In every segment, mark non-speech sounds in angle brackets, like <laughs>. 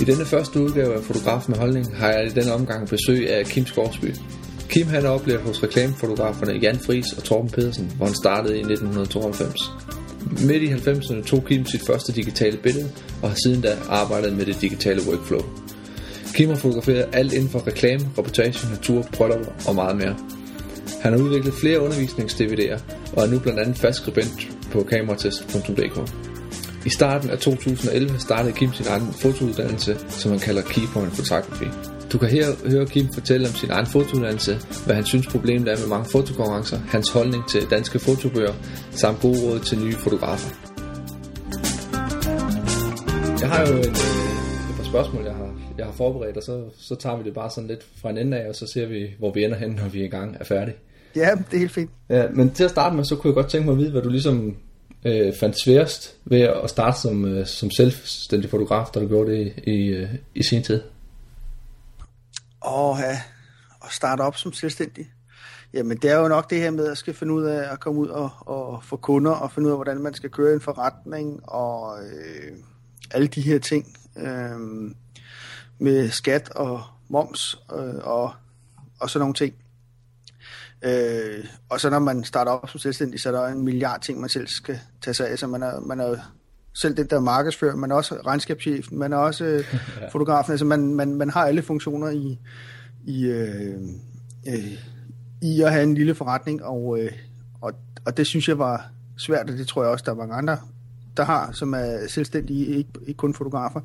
I denne første udgave af Fotograf med Holdning har jeg i denne omgang besøg af Kim Skorsby. Kim han er oplevet hos reklamefotograferne Jan Fris og Torben Pedersen, hvor han startede i 1992. Midt i 90'erne tog Kim sit første digitale billede og har siden da arbejdet med det digitale workflow. Kim har fotograferet alt inden for reklame, reportage, natur, bryllupper og meget mere. Han har udviklet flere undervisnings-DVD'er og er nu blandt andet fast skribent på kameratest.dk. I starten af 2011 startede Kim sin egen fotouddannelse, som han kalder Keypoint Photography. Du kan her høre Kim fortælle om sin egen fotouddannelse, hvad han synes problemet er med mange fotokonkurrencer, hans holdning til danske fotobøger, samt gode råd til nye fotografer. Jeg har jo et, et par spørgsmål, jeg har, jeg har forberedt, og så, så tager vi det bare sådan lidt fra en ende af, og så ser vi, hvor vi ender hen, når vi er i gang er færdige. Ja, det er helt fint. Ja, men til at starte med, så kunne jeg godt tænke mig at vide, hvad du ligesom øh, fandt sværest ved at starte som, øh, som selvstændig fotograf, da du gjorde det i, i, øh, i sin tid? Åh, ja. At starte op som selvstændig. Jamen, det er jo nok det her med at skal finde ud af at komme ud og, og få kunder, og finde ud af, hvordan man skal køre en forretning, og øh, alle de her ting øh, med skat og moms øh, og, og sådan nogle ting. Øh, og så når man starter op som selvstændig, så er der en milliard ting, man selv skal tage sig af. Så man er, man er selv den der markedsfører, man er også regnskabschef, man er også øh, <laughs> fotografen. Altså man, man, man har alle funktioner i, i, øh, øh, i at have en lille forretning, og, øh, og, og det synes jeg var svært, og det tror jeg også, der er mange andre, der har, som er selvstændige, ikke, ikke kun fotografer,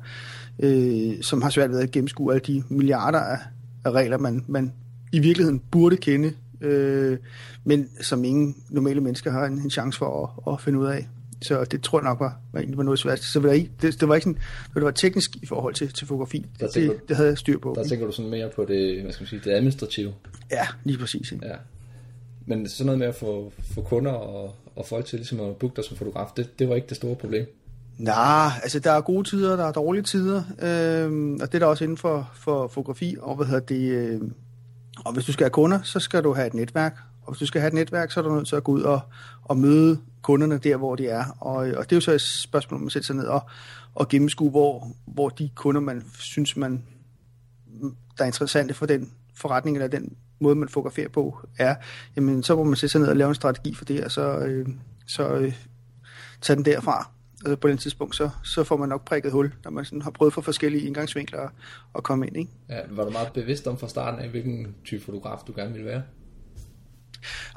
øh, som har svært ved at gennemskue alle de milliarder af, af regler, man, man i virkeligheden burde kende øh, men som ingen normale mennesker har en, en chance for at, at finde ud af. Så det tror jeg nok var, var egentlig var noget svært. Så det, det, det var ikke sådan, det var teknisk i forhold til, til fotografi. Det, det, det havde jeg styr på. Der tænker du sådan mere på det, hvad skal man sige, det administrative. Ja, lige præcis. Ikke? Ja. Men sådan noget med at få, få kunder og, og folk til ligesom at booke dig som fotograf, det, det var ikke det store problem. Nej, altså der er gode tider, der er dårlige tider, øh, og det er der også inden for, for fotografi, og hvad hedder det, øh, og hvis du skal have kunder, så skal du have et netværk. Og hvis du skal have et netværk, så er du nødt til at gå ud og, og møde kunderne der, hvor de er. Og, og det er jo så et spørgsmål, man sætter sig ned og, og gennemskue, hvor, hvor de kunder, man synes, man, der er interessante for den forretning, eller den måde, man fotograferer på, er, jamen så må man sætte sig ned og lave en strategi for det, og så, øh, så øh, tage den derfra altså på den tidspunkt, så, så får man nok prikket hul, når man sådan har prøvet for forskellige indgangsvinkler at, komme ind. Ikke? Ja, var du meget bevidst om fra starten af, hvilken type fotograf du gerne ville være?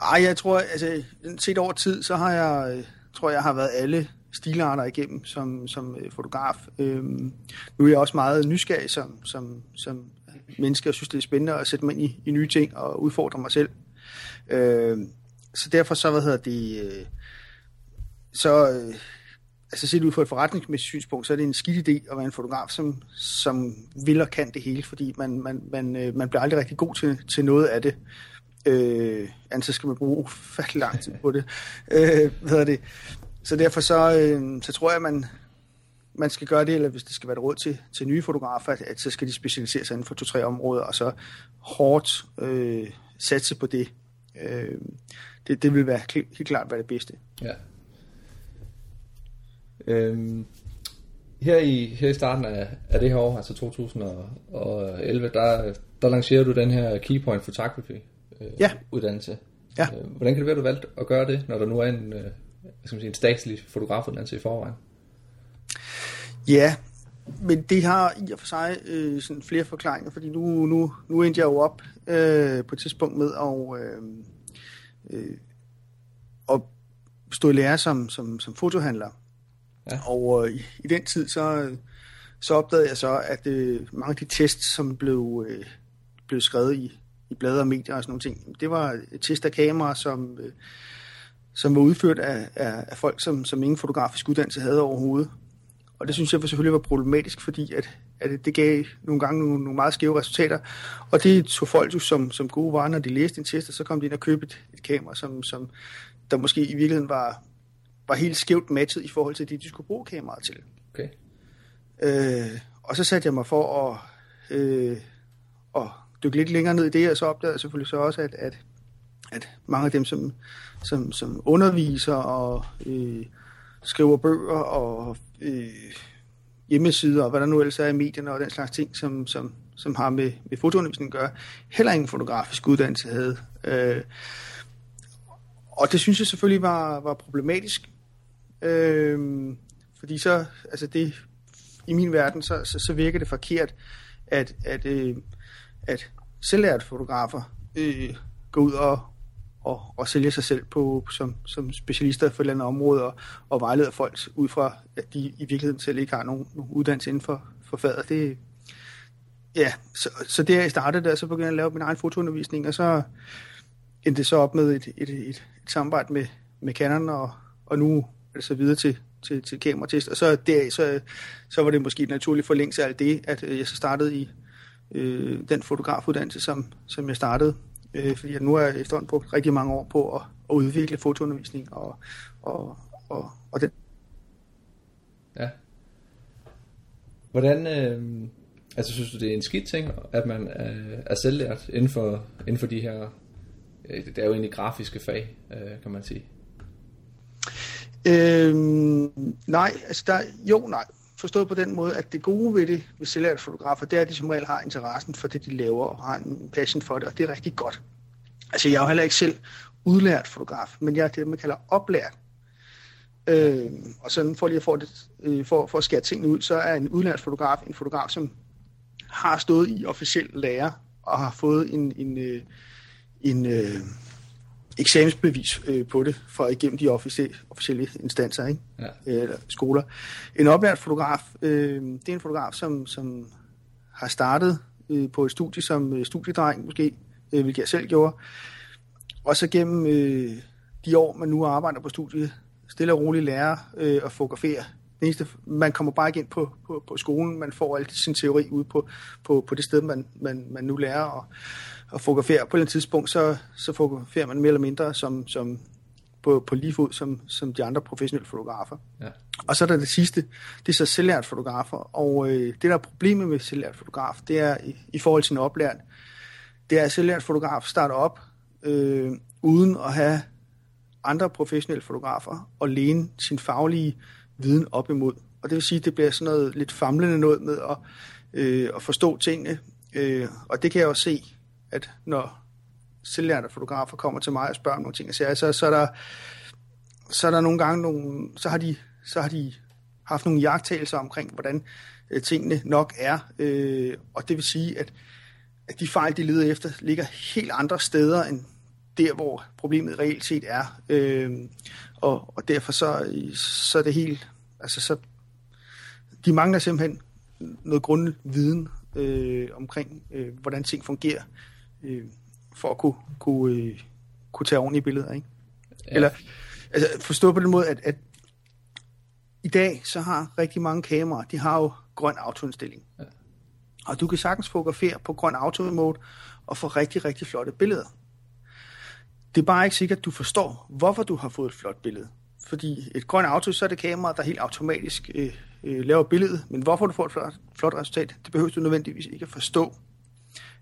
Ej, jeg tror, altså, set over tid, så har jeg, tror jeg har været alle stilarter igennem som, som øh, fotograf. Øhm, nu er jeg også meget nysgerrig som, som, som menneske, og synes, det er spændende at sætte mig ind i, i nye ting og udfordre mig selv. Øhm, så derfor så, hvad hedder det, øh, så, øh, altså set ud fra et forretningsmæssigt synspunkt, så er det en skidt idé at være en fotograf, som, som vil og kan det hele, fordi man, man, man, øh, man bliver aldrig rigtig god til, til noget af det. Øh, så skal man bruge ufattelig lang tid på det. Øh, hvad det? Så derfor så, øh, så tror jeg, man, man skal gøre det, eller hvis det skal være et råd til, til nye fotografer, at, at så skal de specialisere sig inden for to-tre områder, og så hårdt øh, satse på det. Øh, det. Det vil være helt klart være det bedste. Ja. Øhm, her, i, her i starten af, af det her år, altså 2011, der, der lancerer du den her Keypoint Photography øh, ja. uddannelse. Ja. Øh, hvordan kan det være, du valgte at gøre det, når der nu er en, øh, skal man sige, en statslig fotografuddannelse i forvejen? Ja, men det har i og for sig øh, sådan flere forklaringer, fordi nu, nu, nu endte jeg jo op øh, på et tidspunkt med at, øh, øh, at stå i lære som, som, som fotohandler. Ja. Og øh, i, i den tid, så, så opdagede jeg så, at øh, mange af de tests, som blev, øh, blev skrevet i, i blade og medier og sådan nogle ting, det var test af kameraer, som, øh, som var udført af, af, af folk, som, som ingen fotografisk uddannelse havde overhovedet. Og det synes jeg selvfølgelig var problematisk, fordi at, at det gav nogle gange nogle, nogle meget skæve resultater. Og det tog folk jo som, som gode varer, når de læste en test, og så kom de ind og købte et, et kamera, som, som der måske i virkeligheden var, var helt skævt matchet i forhold til det, de skulle bruge kameraet til. Okay. Øh, og så satte jeg mig for at, øh, at dykke lidt længere ned i det, og så opdagede jeg selvfølgelig så også, at, at, at mange af dem, som, som, som underviser og øh, skriver bøger og øh, hjemmesider og hvad der nu ellers er i medierne og den slags ting, som, som, som har med, med fotoundervisning at gøre, heller ingen fotografisk uddannelse havde. Øh, og det synes jeg selvfølgelig var, var problematisk. Øh, fordi så, altså det, i min verden, så, så, så virker det forkert, at, at, øh, at selvlært fotografer øh, går ud og, og, og sælger sig selv på, som, som specialister for et eller andet område og, og vejleder folk ud fra, at de i virkeligheden selv ikke har nogen, nogen uddannelse inden for, for faget. Det, ja, så, så det jeg startede der, så begyndte jeg at lave min egen fotoundervisning, og så endte det så op med et, et, et, et samarbejde med, med Canon, og, og nu og så videre til, til, til kameratest. Og så, der, så, så var det måske en naturlig forlængelse af alt det, at øh, jeg så startede i øh, den fotografuddannelse, som, som jeg startede. Øh, fordi jeg nu har efterhånden brugt rigtig mange år på at, at udvikle fotoundervisning og, og, og, og den. Ja. Hvordan, øh, altså synes du det er en skidt ting, at man er, er selvlært inden for, inden for de her, øh, det er jo egentlig grafiske fag, øh, kan man sige. Øhm, nej, altså der, jo nej, forstået på den måde, at det gode ved det, ved selvlærte fotografer, det er, at de som regel har interessen for det, de laver, og har en passion for det, og det er rigtig godt. Altså, jeg er jo heller ikke selv udlært fotograf, men jeg er det, man kalder oplært. Øh, og sådan for lige at få det, øh, for, for at skære tingene ud, så er en udlært fotograf en fotograf, som har stået i officiel lære og har fået en, en, en, en, øh, eksamensbevis øh, på det fra igennem de officielle, officielle instanser, ikke? Ja. Eller skoler. En oplært fotograf, øh, det er en fotograf, som, som har startet øh, på et studie som øh, studiedreng måske, øh, hvilket jeg selv gjorde. Og så gennem øh, de år, man nu arbejder på studiet, stille og roligt lærer øh, at fotografere. Eneste, man kommer bare ikke ind på, på, på skolen, man får alt sin teori ud på, på, på det sted, man, man, man nu lærer. Og, at fotografere. På et tidspunkt, så, så fotograferer man mere eller mindre som, som på, på lige fod som, som de andre professionelle fotografer. Ja. Og så er der det sidste, det er så selvlært fotografer. Og øh, det, der er problemet med selvlært fotograf, det er i, i forhold til en oplært, det er, at selvlært fotograf starter op øh, uden at have andre professionelle fotografer og læne sin faglige viden op imod. Og det vil sige, at det bliver sådan noget lidt famlende noget med at, øh, at forstå tingene. Øh, og det kan jeg også se at når selvlærte fotografer kommer til mig og spørger om nogle ting, så, så, så, er der, så er der nogle gange nogle, så har de, så har de haft nogle jagttagelser omkring, hvordan øh, tingene nok er. Øh, og det vil sige, at, at de fejl, de leder efter, ligger helt andre steder end der, hvor problemet reelt set er. Øh, og, og derfor så, så er det helt, altså så, de mangler simpelthen noget grundviden øh, omkring, øh, hvordan ting fungerer øh, for at kunne, kunne, øh, kunne tage ordentlige billeder. Ikke? Ja. Eller altså, forstå på den måde, at, at i dag så har rigtig mange kameraer, de har jo grøn autoindstilling. Ja. Og du kan sagtens fotografere på grøn auto mode og få rigtig, rigtig flotte billeder. Det er bare ikke sikkert, at du forstår, hvorfor du har fået et flot billede. Fordi et grønt auto, så er det kamera, der helt automatisk øh, øh, laver billedet. Men hvorfor du får et flot, flot resultat, det behøver du nødvendigvis ikke at forstå.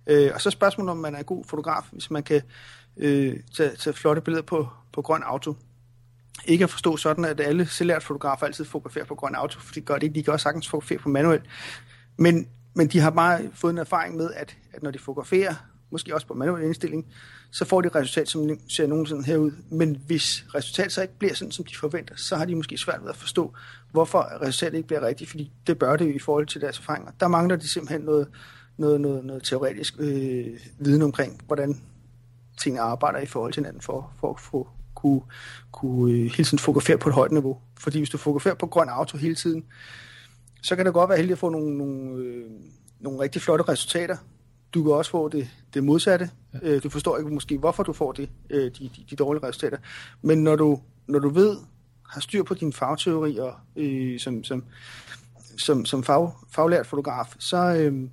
Øh, og så spørgsmålet, om man er en god fotograf, hvis man kan øh, tage, tage flotte billeder på, på grøn auto. Ikke at forstå sådan, at alle selvlært fotografer altid fotograferer på grøn auto, for de gør det ikke. De kan også sagtens fotografere på manuel. Men, men de har bare fået en erfaring med, at, at når de fotograferer, måske også på manuel indstilling, så får de et resultat, som ser nogensinde herud. Men hvis resultatet så ikke bliver sådan, som de forventer, så har de måske svært ved at forstå, hvorfor resultatet ikke bliver rigtigt, fordi det bør det jo i forhold til deres erfaringer. Der mangler de simpelthen noget, noget, noget, noget teoretisk øh, viden omkring, hvordan tingene arbejder i forhold til hinanden, for, for at få, kunne, kunne øh, hele tiden fokusere på et højt niveau. Fordi hvis du fokuserer på grøn auto hele tiden, så kan det godt være heldig at få nogle, nogle, øh, nogle rigtig flotte resultater. Du kan også få det, det modsatte. Ja. Øh, du forstår ikke måske, hvorfor du får det, øh, de, de, de dårlige resultater. Men når du, når du ved, har styr på dine fagteorier øh, som, som, som, som fag, faglært fotograf, så, øh,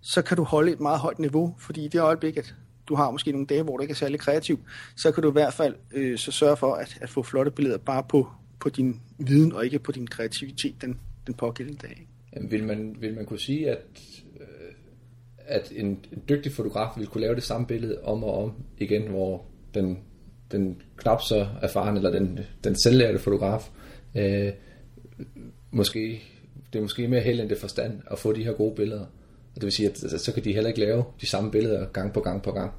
så kan du holde et meget højt niveau, fordi i det øjeblik, at du har måske nogle dage, hvor du ikke er særlig kreativ, så kan du i hvert fald øh, så sørge for at, at få flotte billeder bare på, på din viden og ikke på din kreativitet den, den pågældende dag. Vil, man, vil man kunne sige, at, at en, dygtig fotograf ville kunne lave det samme billede om og om igen, hvor den, den knap så erfaren, eller den, den selvlærte fotograf, øh, måske det er måske mere held end det forstand at få de her gode billeder. Og det vil sige, at altså, så kan de heller ikke lave de samme billeder gang på gang på gang.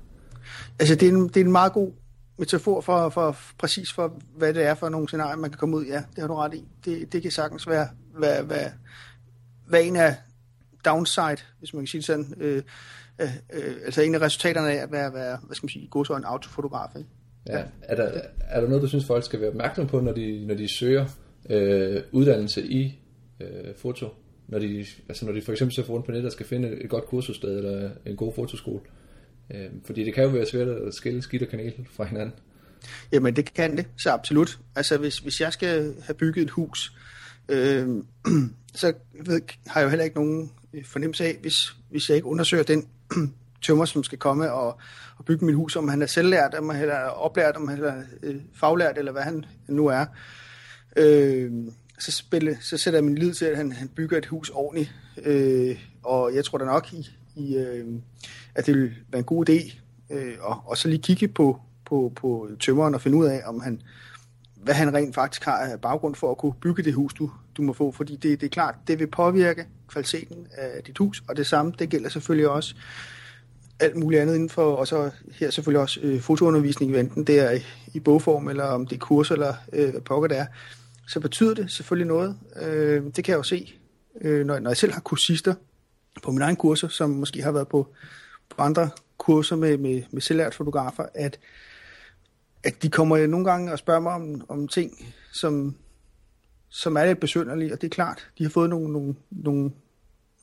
Altså, det er en, det er en meget god metafor for, for præcis for, hvad det er for nogle scenarier, man kan komme ud. Ja, det har du ret i. Det, det kan sagtens være, hvad, hvad, hvad en af downside, hvis man kan sige det sådan. Øh, øh, øh, altså en af resultaterne af at være, være hvad skal man sige, god så en autofotograf. Ikke? Ja. ja. Er, der, er der noget, du synes, folk skal være opmærksom på, når de, når de søger øh, uddannelse i øh, foto? Når de, altså når de for eksempel så rundt på nettet og skal finde et godt kursussted eller en god fotoskole? Øh, fordi det kan jo være svært at skille skidt og kanel fra hinanden. Jamen det kan det, så absolut. Altså hvis, hvis jeg skal have bygget et hus, øh, <clears throat> så ved, har jeg jo heller ikke nogen Øh, fornemmelse af, hvis, hvis jeg ikke undersøger den <clears throat> tømmer, som skal komme og, og bygge mit hus, om han er selvlært, om han er oplært, om han er øh, faglært, eller hvad han nu er. Øh, så, spille, så sætter jeg min lid til, at han, han bygger et hus ordentligt. Øh, og jeg tror da nok, i, i, øh, at det vil være en god idé, øh, og, og så lige kigge på, på, på tømmeren og finde ud af, om han, hvad han rent faktisk har af baggrund for at kunne bygge det hus, du, du må få. Fordi det, det er klart, det vil påvirke kvaliteten af dit hus, og det samme, det gælder selvfølgelig også alt muligt andet inden for, og så her selvfølgelig også øh, fotoundervisning, enten det er i, i bogform, eller om det er kurser, eller øh, hvad pokker det er, så betyder det selvfølgelig noget. Øh, det kan jeg jo se, øh, når, når jeg selv har kursister på mine egne kurser, som måske har været på, på andre kurser med, med, med selvlært fotografer, at, at de kommer nogle gange og spørger mig om, om ting, som, som er lidt besynderlige, og det er klart, de har fået nogle, nogle, nogle,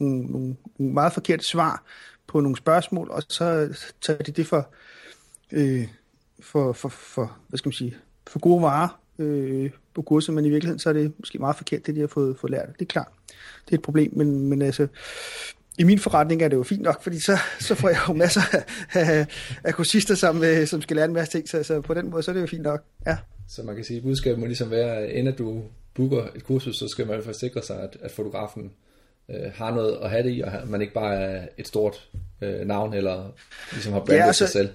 nogle, nogle, nogle meget forkerte svar på nogle spørgsmål, og så tager de det for, øh, for, for, for, hvad skal man sige, for gode varer øh, på kurset, men i virkeligheden så er det måske meget forkert, det de har fået, fået lært. Det er klart, det er et problem, men, men altså, i min forretning er det jo fint nok, fordi så, så får jeg jo masser af, af kursister, som, øh, som skal lære en masse ting, så, så på den måde, så er det jo fint nok. Ja. Så man kan sige, at budskabet må ligesom være, at inden du booker et kursus, så skal man i hvert fald sikre sig, at, at fotografen øh, har noget at have det i, og man ikke bare er et stort øh, navn, eller ligesom har brandet ja, altså, sig selv.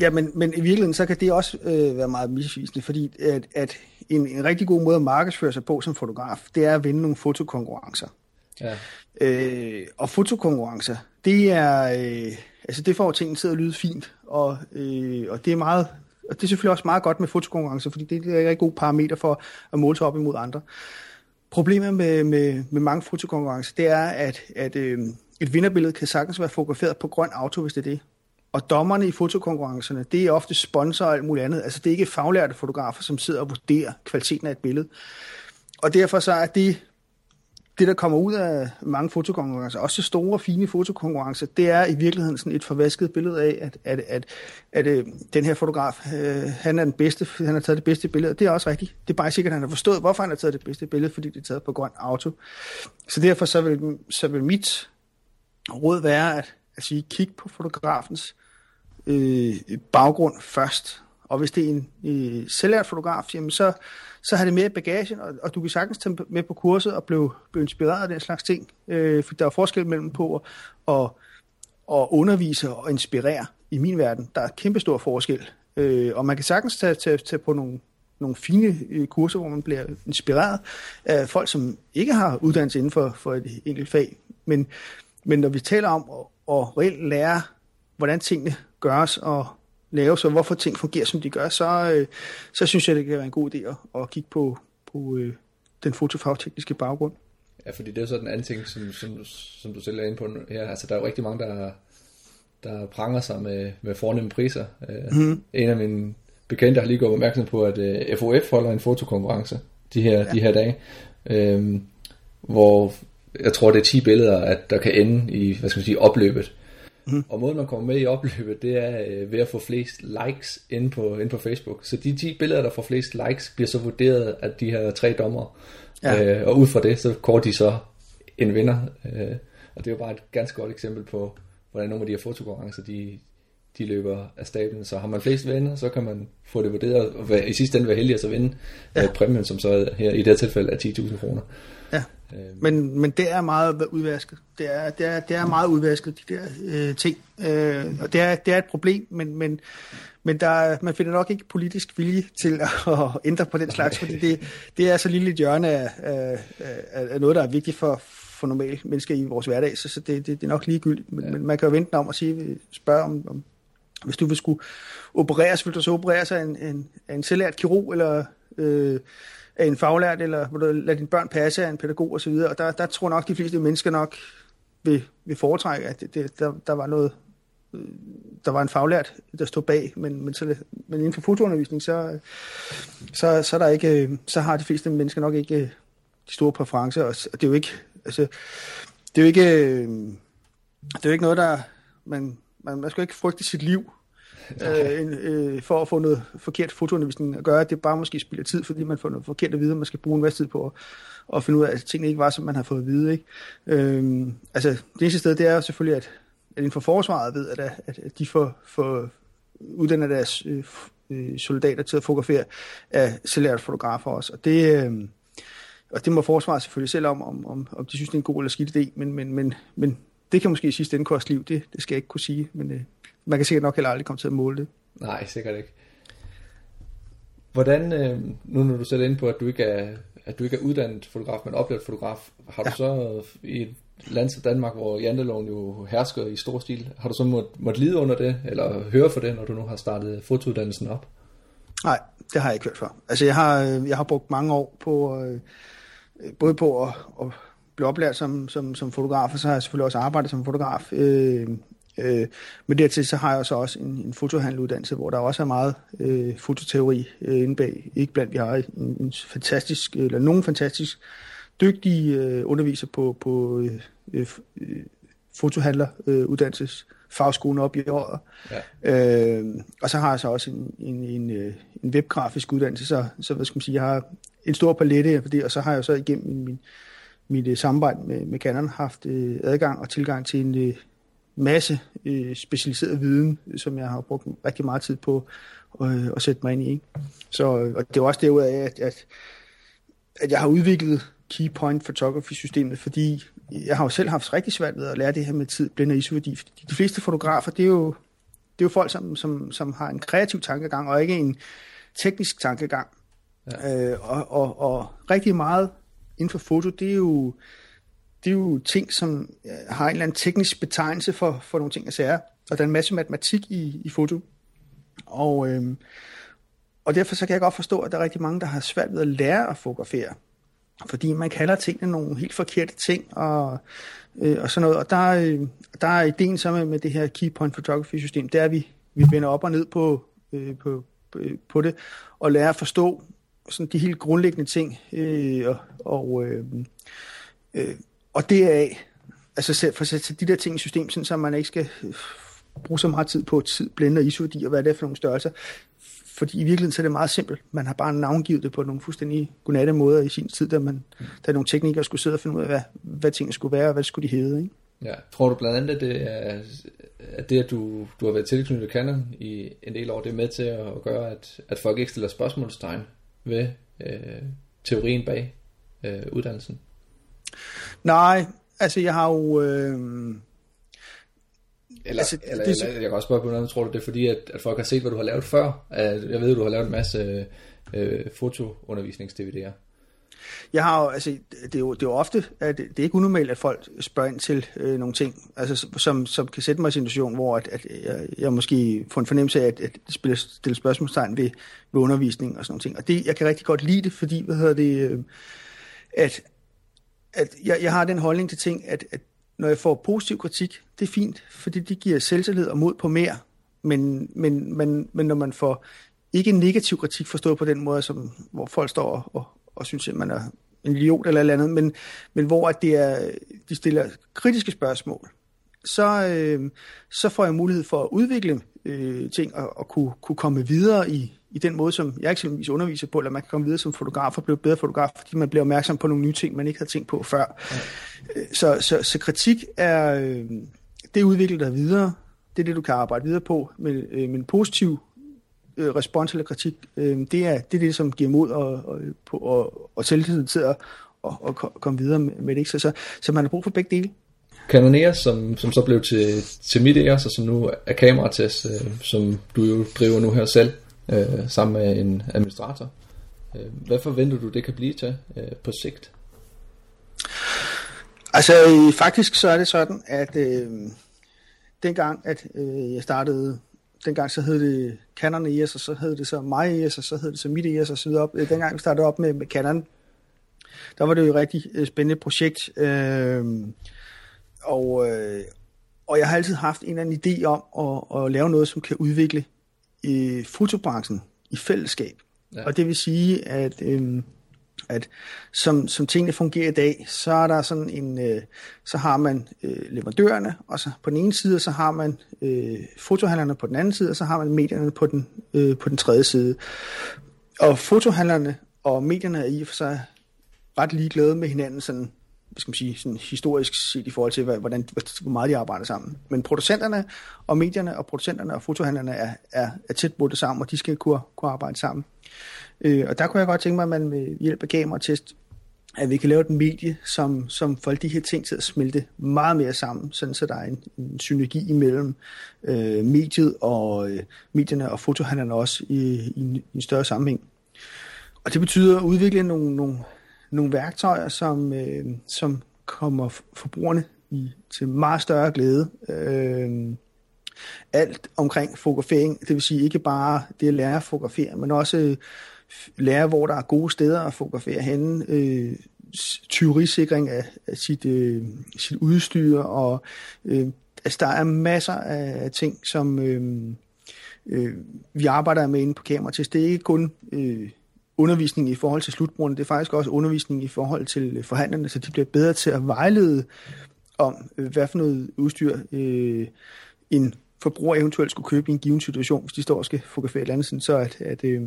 Ja, men, men i virkeligheden, så kan det også øh, være meget misvisende, fordi at, at en, en rigtig god måde at markedsføre sig på som fotograf, det er at vinde nogle fotokonkurrencer. Ja. Øh, og fotokonkurrencer, det er, øh, altså det får tingene til at lyde fint, og, øh, og det er meget, og det er selvfølgelig også meget godt med fotokonkurrencer, fordi det er en rigtig god parameter for at måle sig op imod andre. Problemet med, med, med mange fotokonkurrencer, det er, at, at øh, et vinderbillede kan sagtens være fotograferet på grøn auto, hvis det er det. Og dommerne i fotokonkurrencerne, det er ofte sponsor og alt muligt andet. Altså det er ikke faglærte fotografer, som sidder og vurderer kvaliteten af et billede. Og derfor så er de det der kommer ud af mange fotokonkurrencer, også store, fine fotokonkurrencer, det er i virkeligheden sådan et forvasket billede af, at, at, at, at, at den her fotograf, øh, han er den bedste, han har taget det bedste billede. Det er også rigtigt. Det er bare sikkert, at han har forstået, hvorfor han har taget det bedste billede, fordi det er taget på grøn auto. Så derfor så vil, så vil mit råd være at, at sige, kig på fotografens øh, baggrund først. Og hvis det er en øh, selvlært fotograf, jamen så, så har det mere i bagagen, og, og du kan sagtens tage med på kurset og blive, blive inspireret af den slags ting. Øh, for der er forskel mellem på at, at, at undervise og inspirere i min verden. Der er kæmpe stor forskel. Øh, og man kan sagtens tage, tage, tage på nogle, nogle fine øh, kurser, hvor man bliver inspireret af folk, som ikke har uddannelse inden for, for et enkelt fag. Men, men når vi taler om at, at reelt lære, hvordan tingene gøres og laves, og hvorfor ting fungerer, som de gør, så, øh, så synes jeg, det kan være en god idé at, at kigge på, på øh, den fotofagtekniske baggrund. Ja, fordi det er så den anden ting, som, som, som du selv er inde på her. Altså, der er jo rigtig mange, der, der pranger sig med, med fornemme priser. Mm. En af mine bekendte har lige gået opmærksom på, at øh, FOF holder en fotokonkurrence de her, ja. de her dage, øhm, hvor jeg tror, det er 10 billeder, at der kan ende i, hvad skal man sige, opløbet. Mm. Og måden man kommer med i opløbet, det er øh, ved at få flest likes inde på, inde på Facebook. Så de 10 billeder, der får flest likes, bliver så vurderet af de her tre dommer. Ja. Øh, og ud fra det, så går de så en vinder. Øh, og det er jo bare et ganske godt eksempel på, hvordan nogle af de her fotokonkurrencer, de, de løber af stablen. Så har man flest venner, så kan man få det vurderet, og i sidste ende være heldig at så vinde ja. øh, præmien, som så her i det her tilfælde er 10.000 kroner. Ja. Øh. Men, men det er meget udvasket. Det er, det er, det er meget udvasket, de der øh, ting. Øh, og det er, det er et problem, men, men, men der, man finder nok ikke politisk vilje til at, <laughs> at ændre på den slags, fordi det, det er så lille et hjørne af, af, af, af noget, der er vigtigt for, for normale mennesker i vores hverdag, så, så det, det, det er nok ligegyldigt. Men, ja. men man kan jo vente om at sige, spørge om, om hvis du vil skulle opereres, vil du så opereres af en, en, af en selvlært kirurg, eller øh, af en faglært, eller vil du lade dine børn passe af en pædagog osv., og der, der tror nok de fleste mennesker nok vil, vil foretrække, at det, det, der, der var noget, øh, der var en faglært, der stod bag, men, men, så, men inden for fotoundervisning, så, så, så, der ikke, øh, så har de fleste mennesker nok ikke øh, de store præferencer, og det er jo ikke, altså, det er jo ikke, det er jo ikke noget, der, man, man, man skal ikke frygte sit liv øh, øh, for at få noget forkert fotoundervisning at gøre. Det er bare måske spilder tid, fordi man får noget forkert at vide, man skal bruge en masse tid på at, at finde ud af, at tingene ikke var, som man har fået at vide. Ikke? Øh, altså, det eneste sted, det er selvfølgelig, at, at inden for forsvaret ved, at, at, at de får, får uddannet deres øh, øh, soldater til at fotografere af selvlærte fotografer også. Og det, øh, og det må forsvaret selvfølgelig selv om, om, om, om de synes, det er en god eller skidt idé, men, men, men, men det kan måske i sidste ende koste liv, det, det skal jeg ikke kunne sige, men øh, man kan sikkert nok heller aldrig komme til at måle det. Nej, sikkert ikke. Hvordan, øh, nu når du selv ind på, at du ikke er, at du ikke er uddannet fotograf, men oplevet fotograf, har du ja. så i et land som Danmark, hvor janteloven jo hersker i stor stil, har du så måttet måtte lide under det, eller høre for det, når du nu har startet fotouddannelsen op? Nej, det har jeg ikke hørt for. Altså jeg har, øh, jeg har brugt mange år på, øh, både på at, at blive oplært som, som, som fotograf, og så har jeg selvfølgelig også arbejdet som fotograf. Øh, øh, men dertil så har jeg så også en, en fotohandeluddannelse, hvor der også er meget øh, fototeori øh, inde bag. Ikke blandt, vi har en, en fantastisk, eller nogen fantastisk dygtige øh, underviser på, på øh, øh, fotohandleruddannelses øh, fagskolen op i år. Ja. Øh, og så har jeg så også en, en, en, øh, en webgrafisk uddannelse, så, så hvad skal man sige, jeg har en stor palette af det, og så har jeg så igennem min, min mit uh, samarbejde med, med Canon haft uh, adgang og tilgang til en uh, masse uh, specialiseret viden, som jeg har brugt rigtig meget tid på uh, at sætte mig ind i. Ikke? Så, og det er også derud af, at, at, at jeg har udviklet Key Point Photography-systemet, fordi jeg har jo selv haft rigtig svært ved at lære det her med tid, blinde og isoværdi. De fleste fotografer, det er jo, det er jo folk, som, som, som har en kreativ tankegang, og ikke en teknisk tankegang. Ja. Øh, og, og, og rigtig meget inden for foto, det er jo, det er jo ting, som øh, har en eller anden teknisk betegnelse for, for nogle ting og sager. Og der er en masse matematik i, i foto. Og, øhm, og derfor så kan jeg godt forstå, at der er rigtig mange, der har svært ved at lære at fotografere. Fordi man kalder tingene nogle helt forkerte ting og, øh, og sådan noget. Og der, øh, der er ideen så med, med det her Key Point Photography system, det er, at vi, vi vender op og ned på, øh, på, på, på det og lærer at forstå sådan de helt grundlæggende ting. Øh, og, og, øh, øh, og det er altså for at sætte de der ting i system, sådan, så man ikke skal øh, bruge så meget tid på tid, blende og isoværdi og hvad det er for nogle størrelser. Fordi i virkeligheden så er det meget simpelt. Man har bare navngivet det på nogle fuldstændig godnatte måder i sin tid, da, man, da nogle teknikere skulle sidde og finde ud af, hvad, hvad tingene skulle være, og hvad skulle de hedde. Ikke? Ja. Tror du blandt andet, at det er, at, det, at du, du har været tilknyttet Canon i en del år, det er med til at gøre, at, at folk ikke stiller spørgsmålstegn ved øh, teorien bag øh, uddannelsen? Nej, altså jeg har jo... Øh... Eller, altså, eller, det, eller, jeg kan også spørge på noget, tror du det er fordi, at, at folk har set, hvad du har lavet før? Jeg ved, at du har lavet en masse øh, fotoundervisnings-DVD'er. Jeg har jo, altså, det er jo, det er jo ofte, at det, det er ikke unormalt, at folk spørger ind til øh, nogle ting, altså, som, som kan sætte mig i en situation, hvor at, at jeg, jeg måske får en fornemmelse af, at, at spille, stille spørgsmålstegn ved, ved undervisning og sådan nogle ting. Og det, jeg kan rigtig godt lide det, fordi, hvad hedder det, øh, at, at jeg, jeg har den holdning til ting, at, at når jeg får positiv kritik, det er fint, fordi det giver selvtillid og mod på mere. Men, men, men, men når man får ikke negativ kritik forstået på den måde, som, hvor folk står og, og synes, at man er en idiot eller eller andet, men, men hvor at det er, de stiller kritiske spørgsmål, så, øh, så får jeg mulighed for at udvikle øh, ting og, og kunne, kunne komme videre i, i den måde, som jeg eksempelvis underviser på, eller man kan komme videre som fotograf og blive bedre fotograf, fordi man bliver opmærksom på nogle nye ting, man ikke havde tænkt på før. Ja. Så, så, så kritik er, øh, det udvikler dig videre, det er det, du kan arbejde videre på, men, øh, men positiv øh, respons eller kritik, øh, det, er, det er det, som giver mod og, og, på, og, og selvtillid til at, og, og komme videre med, med det. Ikke? Så, så, så man har brug for begge dele. Canonera, som, som så blev til, til Mideas, og som nu er kameratest, øh, som du jo driver nu her selv, øh, sammen med en administrator. Øh, hvad forventer du, det kan blive til øh, på sigt? Altså faktisk så er det sådan, at øh, dengang at øh, jeg startede, dengang så hed det Canon ES, og så hed det så mig ES, og så hed det så Mit ES og så videre. Øh, dengang vi startede op med, med Canon, der var det jo et rigtig øh, spændende projekt. Øh, og, øh, og jeg har altid haft en eller anden idé om at, at lave noget, som kan udvikle i fotobranchen i fællesskab. Ja. Og det vil sige, at, øh, at som, som tingene fungerer i dag, så er der sådan en, øh, så har man øh, leverandørerne, og så på den ene side, så har man øh, fotohandlerne på den anden side, og så har man medierne på den, øh, på den tredje side. Og fotohandlerne og medierne er i for sig ret ligeglade med hinanden sådan hvad skal man sige, sådan historisk set i forhold til, hvordan, hvor meget de arbejder sammen. Men producenterne og medierne og producenterne og fotohandlerne er, er, er tæt bundet sammen, og de skal kunne, kunne arbejde sammen. Øh, og der kunne jeg godt tænke mig, at man med hjælp af kameratest, at vi kan lave et medie, som, som får de her ting til at smelte meget mere sammen, sådan så der er en, en synergi imellem øh, mediet og øh, medierne og fotohandlerne også i, i, en, i en større sammenhæng. Og det betyder at udvikle nogle, nogle nogle værktøjer, som, øh, som kommer forbrugerne i, til meget større glæde. Øh, alt omkring fotografering, det vil sige ikke bare det at lære at fotografere, men også øh, lære, hvor der er gode steder at fotografere henne, øh, tyverisikring af, af sit, øh, sit udstyr, og øh, altså, der er masser af ting, som øh, øh, vi arbejder med inde på kamera til. Det er ikke kun øh, undervisning i forhold til slutbrugerne, det er faktisk også undervisning i forhold til øh, forhandlerne, så de bliver bedre til at vejlede om, øh, hvad for noget udstyr øh, en forbruger eventuelt skulle købe i en given situation, hvis de står og skal fotografere et eller andet, sådan, så at, at øh,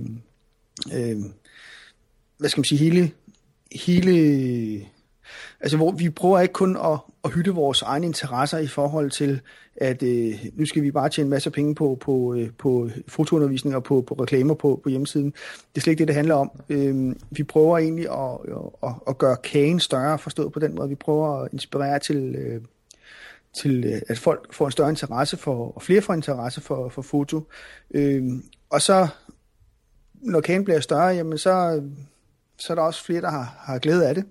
øh, hvad skal man sige, hele, hele Altså, hvor vi prøver ikke kun at, at hytte vores egne interesser i forhold til, at øh, nu skal vi bare tjene en masse penge på, på, øh, på fotoundervisning og på, på reklamer på, på hjemmesiden. Det er slet ikke det, det handler om. Øh, vi prøver egentlig at, at, at gøre kagen større, forstået på den måde. Vi prøver at inspirere til, øh, til øh, at folk får en større interesse for, og flere får interesse for, for foto. Øh, og så, når kagen bliver større, jamen så, så er der også flere, der har, har glæde af det.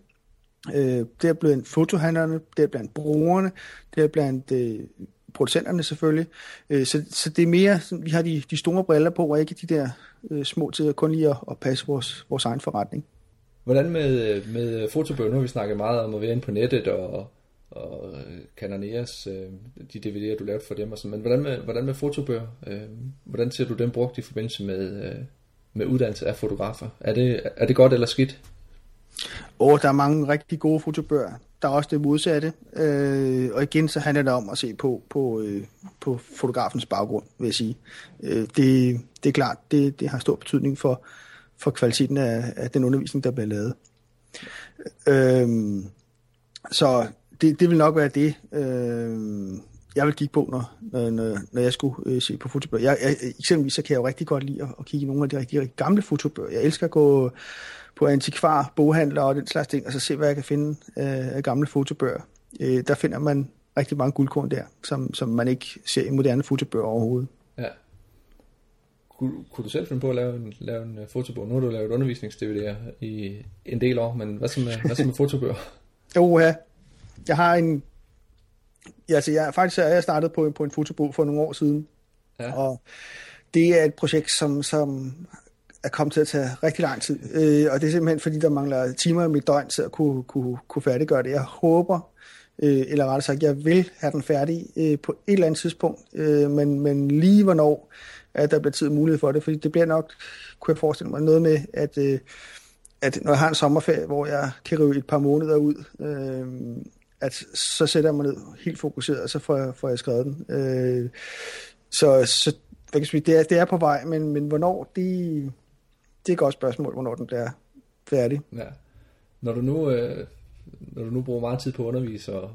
Øh, det er blandt fotohandlerne, det er blandt brugerne, det er blandt øh, producenterne selvfølgelig. Øh, så, så det er mere, sådan, vi har de, de store briller på, og ikke de der øh, små til kun lige at, at passe vores, vores egen forretning. Hvordan med, med fotobøger? Nu har vi snakket meget om at være inde på nettet og, og øh, Cananeas, øh, de DVD'er, du lavede for dem og sådan, men hvordan med, hvordan med fotobøger? Øh, hvordan ser du dem brugt i forbindelse med, øh, med uddannelse af fotografer? Er det, er det godt eller skidt? Og der er mange rigtig gode fotobøger. Der er også det modsatte. Øh, og igen, så handler det om at se på, på, øh, på fotografens baggrund, vil jeg sige. Øh, det, det er klart, det, det har stor betydning for, for kvaliteten af, af den undervisning, der bliver lavet. Øh, så det, det vil nok være det, øh, jeg vil kigge på, når, når, når jeg skulle øh, se på fotobøger. Jeg, jeg, eksempelvis så kan jeg jo rigtig godt lide at, at kigge i nogle af de rigtig, rigtig gamle fotobøger. Jeg elsker at gå på antikvar, boghandler og den slags ting, og så se, hvad jeg kan finde øh, af gamle fotobøger. Øh, der finder man rigtig mange guldkorn der, som, som man ikke ser i moderne fotobøger overhovedet. Ja. Kunne, kunne du selv finde på at lave en, lave en uh, fotobog? Nu har du lavet undervisnings i en del år, men hvad så med, hvad så med fotobøger? <laughs> jo, ja. Jeg har en... Ja, altså, jeg, faktisk er jeg startet på, på en fotobog for nogle år siden. Ja. Og det er et projekt, som, som er kommet til at tage rigtig lang tid. Øh, og det er simpelthen fordi, der mangler timer i mit døgn til at kunne, kunne, kunne færdiggøre det. Jeg håber, øh, eller rettere sagt, jeg vil have den færdig øh, på et eller andet tidspunkt, øh, men, men lige hvornår at der bliver tid og mulighed for det, fordi det bliver nok, kunne jeg forestille mig, noget med, at, øh, at når jeg har en sommerferie, hvor jeg kan rive et par måneder ud, øh, at så sætter jeg mig ned helt fokuseret, og så får jeg, får jeg skrevet den. Øh, så, så kan det, er, det er på vej, men, men hvornår, det, det er et godt spørgsmål, hvornår den bliver færdig. Ja. Når du nu, øh, når du nu bruger meget tid på at undervise og,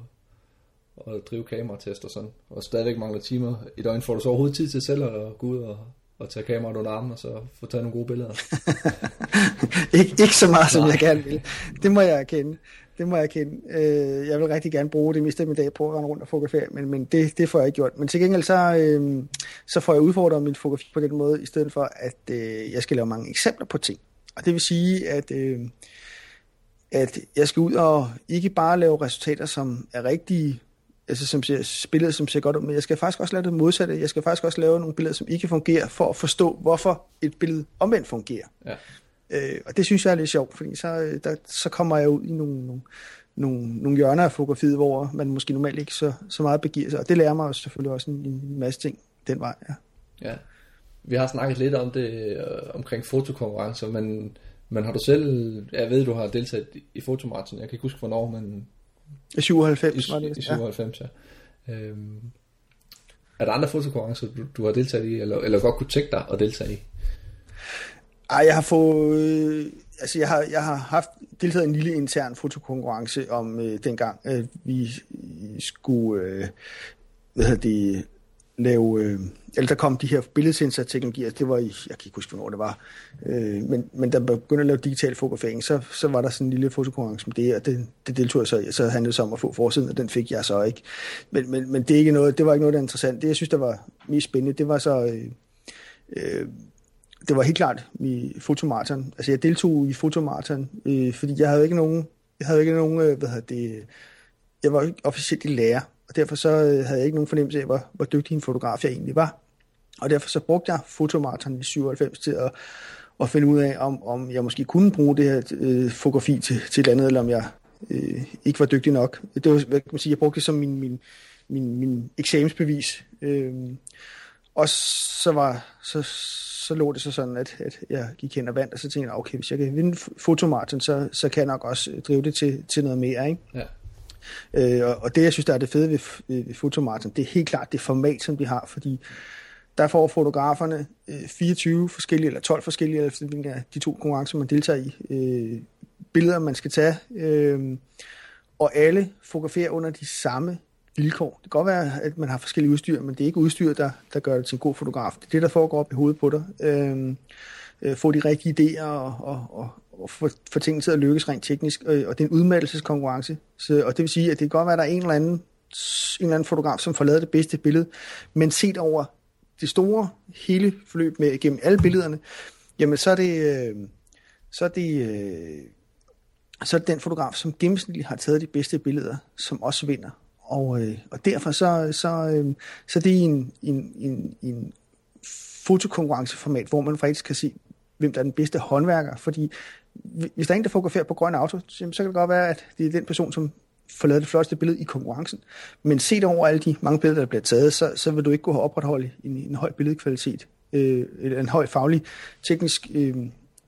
og drive kameratest og sådan, og stadigvæk mangler timer i døgn, får du så overhovedet tid til selv at gå ud og, at tage kameraet under armen og så få taget nogle gode billeder. <laughs> ikke, ikke så meget, som Nej. jeg gerne vil. Det må jeg erkende. Det må jeg kende. Øh, jeg vil rigtig gerne bruge det meste af min dag på at rende rundt og fotografere, men, men det, det får jeg ikke gjort. Men til gengæld så, øh, så får jeg udfordret min fotografi på den måde, i stedet for at øh, jeg skal lave mange eksempler på ting. Og det vil sige, at, øh, at jeg skal ud og ikke bare lave resultater, som er rigtige, altså som ser, billeder, som ser godt ud, men jeg skal faktisk også lave det modsatte. Jeg skal faktisk også lave nogle billeder, som ikke fungerer, for at forstå, hvorfor et billede omvendt fungerer. Ja. Øh, og det synes jeg er lidt sjovt, fordi så, øh, der, så kommer jeg ud i nogle, nogle, nogle, nogle hjørner af fotografiet, hvor man måske normalt ikke så, så meget begiver sig. Og det lærer mig også selvfølgelig også en, en masse ting den vej. Ja. ja. Vi har snakket lidt om det øh, omkring fotokonkurrencer, men, men har du selv, jeg ved, du har deltaget i fotomarathon, jeg kan ikke huske hvornår, men... I 97 var det. I 97, ja. ja. Øhm, er der andre fotokonkurrencer, du, du har deltaget i, eller, eller godt kunne tænke dig at deltage i? Ej, jeg har fået... Øh, altså, jeg har, jeg har haft deltaget i en lille intern fotokonkurrence om øh, dengang, øh, vi skulle... Øh, hvad hedder det lave, øh, eller der kom de her billedsensorteknologier, altså, det var i, jeg kan ikke huske, hvornår det var, øh, men, men der begyndte at lave digital fotografering, så, så var der sådan en lille fotokonkurrence med det, og det, det deltog jeg så så handlede det om at få forsiden, og den fik jeg så ikke. Men, men, men det, er ikke noget, det var ikke noget, der er interessant. Det, jeg synes, der var mest spændende, det var så, øh, øh, det var helt klart i fotomarathon. Altså jeg deltog i fotomarathon, øh, fordi jeg havde ikke nogen, jeg havde ikke nogen, øh, hvad hedder det, jeg var ikke officielt i lærer, og derfor så øh, havde jeg ikke nogen fornemmelse af, hvor, hvor dygtig en fotograf jeg egentlig var. Og derfor så brugte jeg fotomarathon i 97 til at, at finde ud af, om, om jeg måske kunne bruge det her øh, fotografi til, til et andet, eller om jeg øh, ikke var dygtig nok. Det var, hvad kan man sige, jeg brugte det som min, min, min, min eksamensbevis. Øh, og så var så, så lå det så sådan, at, at jeg gik hen og vandt, og så tænkte jeg, okay, hvis jeg kan vinde fotomarathon, så, så kan jeg nok også drive det til, til noget mere. Ikke? Ja. Øh, og, og det, jeg synes, der er det fede ved, ved fotomarathon, det er helt klart det format, som de har, fordi der får fotograferne øh, 24 forskellige, eller 12 forskellige, eller hvilke af de to konkurrencer, man deltager i, øh, billeder, man skal tage, øh, og alle fotograferer under de samme vilkår. Det kan godt være, at man har forskellige udstyr, men det er ikke udstyr, der, der gør det til en god fotograf. Det er det, der foregår op i hovedet på dig. Øhm, øh, få de rigtige idéer og, og, og, og få, få tingene til at lykkes rent teknisk. Og, og det er en udmattelseskonkurrence. Så, og det vil sige, at det kan godt være, at der er en eller anden, en eller anden fotograf, som får lavet det bedste billede, men set over det store hele forløb med gennem alle billederne, jamen så er det, øh, så er det, øh, så er det den fotograf, som gennemsnitligt har taget de bedste billeder, som også vinder. Og, øh, og derfor så, så, øh, så det er en, en, en, en fotokonkurrenceformat, hvor man faktisk kan se, hvem der er den bedste håndværker. Fordi hvis der er en, der fotograferer på grøn auto, så kan det godt være, at det er den person, som får lavet det flotteste billede i konkurrencen. Men set over alle de mange billeder, der bliver taget, så, så vil du ikke kunne opretholde en, en høj billedkvalitet, øh, eller en høj faglig, teknisk øh,